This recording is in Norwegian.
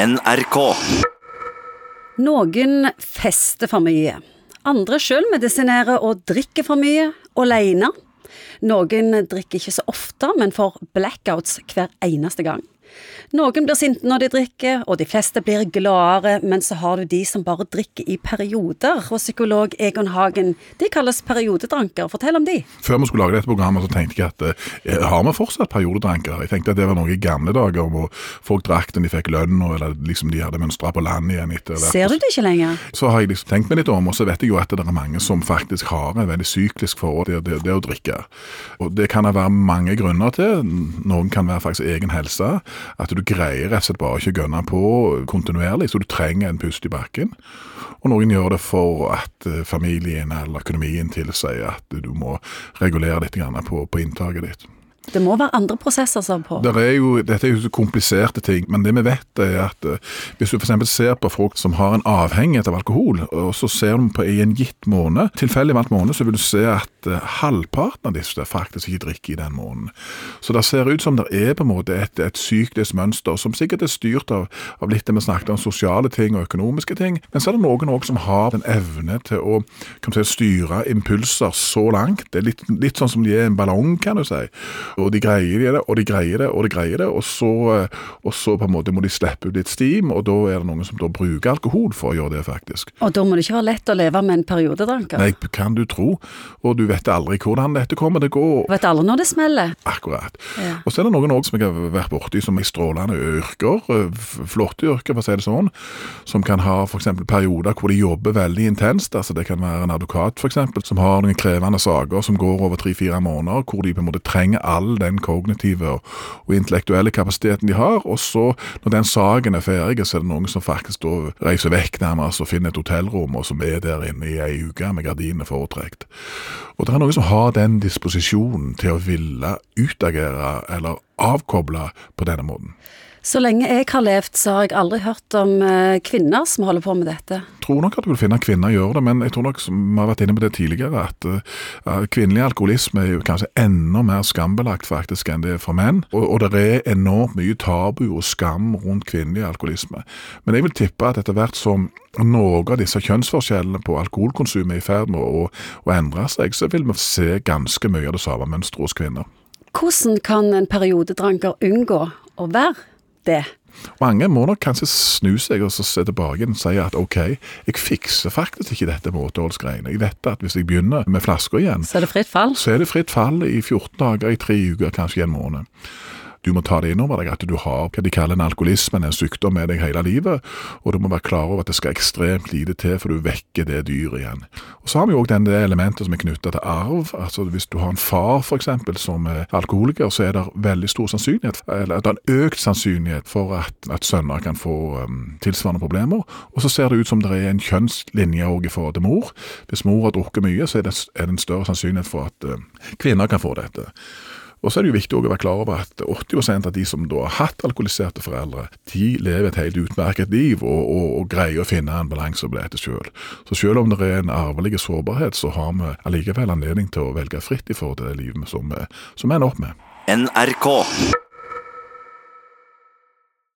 NRK. Noen fester for mye. Andre sjølmedisinerer og drikker for mye, alene. Noen drikker ikke så ofte, men får blackouts hver eneste gang. Noen blir sinte når de drikker, og de fleste blir gladere, men så har du de som bare drikker i perioder. Og psykolog Egon Hagen, de kalles periodedranker. Fortell om de. Før vi skulle lage dette programmet, så tenkte jeg at eh, har vi fortsatt periodedranker? Jeg tenkte at det var noe i gamle dager, hvor folk drakk når de fikk lønn, eller liksom de hadde mønstra på land igjen etter det. Ser du det ikke lenger? Så har jeg liksom tenkt meg litt om, og så vet jeg jo at det er mange som faktisk har en veldig syklisk forhold til det, det, å drikke. Og Det kan det være mange grunner til. Noen kan være faktisk egen helse. At du greier rett og slett bare ikke gønne på kontinuerlig, så du trenger en pust i bakken. Og noen gjør det for at eh, familien eller økonomien tilsier at du må regulere litt på, på inntaket ditt. Det må være andre prosesser som er på. Er jo, dette er jo kompliserte ting, men det vi vet er at eh, hvis du f.eks. ser på folk som har en avhengighet av alkohol, og så ser du på i en gitt måned, tilfeldig valgt måned, så vil du se at eh, halvparten av disse faktisk ikke drikker i den måneden. Så det ser ut som det er på en måte et, et syklisk mønster, som sikkert er styrt av, av litt det vi snakket om, sosiale ting og økonomiske ting, men så er det noen òg som har en evne til å si, styre impulser så langt. Det er litt, litt sånn som de er en ballong, kan du si. Og de greier det, og de greier det, og de greier det, og så, eh, og så på en måte må de slippe ut litt steam, og da er det noen som da bruker alkohol for å gjøre det, faktisk. Og da må det ikke være lett å leve med en periodedranker. Nei, kan du tro. Og du vet aldri hvordan dette kommer til å gå. Du vet aldri når det smeller. Akkurat. Ja. Og så er det noen også som jeg har vært borti som er strålende yrker, eh, flotte yrker for å si det sånn, som kan ha eksempel perioder hvor de jobber veldig intenst. altså Det kan være en advokat eksempel, som har noen krevende saker som går over tre-fire måneder, hvor de på en måte trenger all den kognitive og, og intellektuelle kapasiteten de har. Og så, når den saken er ferdig, så er det noen som faktisk da reiser vekk nærmest og finner et hotellrom, og som er der inne i ei uke med gardinene foretrekt. Og det er noen som har den disposisjonen til å ville utagere eller avkoble på denne måten. Så lenge jeg har levd, så har jeg aldri hørt om eh, kvinner som holder på med dette. Jeg tror nok at du vil finne kvinner gjør det, men jeg tror nok, som vi har vært inne på det tidligere, at uh, kvinnelig alkoholisme er jo kanskje enda mer skambelagt faktisk enn det er for menn. Og, og det er enormt mye tabu og skam rundt kvinnelig alkoholisme. Men jeg vil tippe at etter hvert som noe av disse kjønnsforskjellene på alkoholkonsumet er i ferd med å, å endre seg, så vil vi se ganske mye av det samme mønsteret hos kvinner. Hvordan kan en periodedranker unngå å være det? Mange må nok kanskje snu seg og så se tilbake og si at ok, jeg fikser faktisk ikke dette måteholdsgreiene. Jeg vet at hvis jeg begynner med flasker igjen, Så er det fritt fall? så er det fritt fall i 14 dager, i tre uker, kanskje i en måned. Du må ta det inn over deg at du har hva de kaller en alkoholisme, en sykdom med deg hele livet, og du må være klar over at det skal ekstremt lite til for du vekker det dyret igjen. Og Så har vi òg det elementet som er knytta til arv. altså Hvis du har en far for eksempel, som er alkoholiker, så er det veldig stor sannsynlighet, eller det er en økt sannsynlighet for at, at sønner kan få um, tilsvarende problemer. Og så ser det ut som det er en kjønnslinje òg i forhold til mor. Hvis mor har drukket mye, så er det, er det en større sannsynlighet for at uh, kvinner kan få dette. Og så er det jo viktig å være klar over at 80% av de som da har hatt alkoholiserte foreldre, de lever et helt utmerket liv og, og, og greier å finne en balanse på dette sjøl. Så selv om det er en arvelig sårbarhet, så har vi allikevel anledning til å velge fritt i forhold til det livet som, vi- ender opp med. NRK.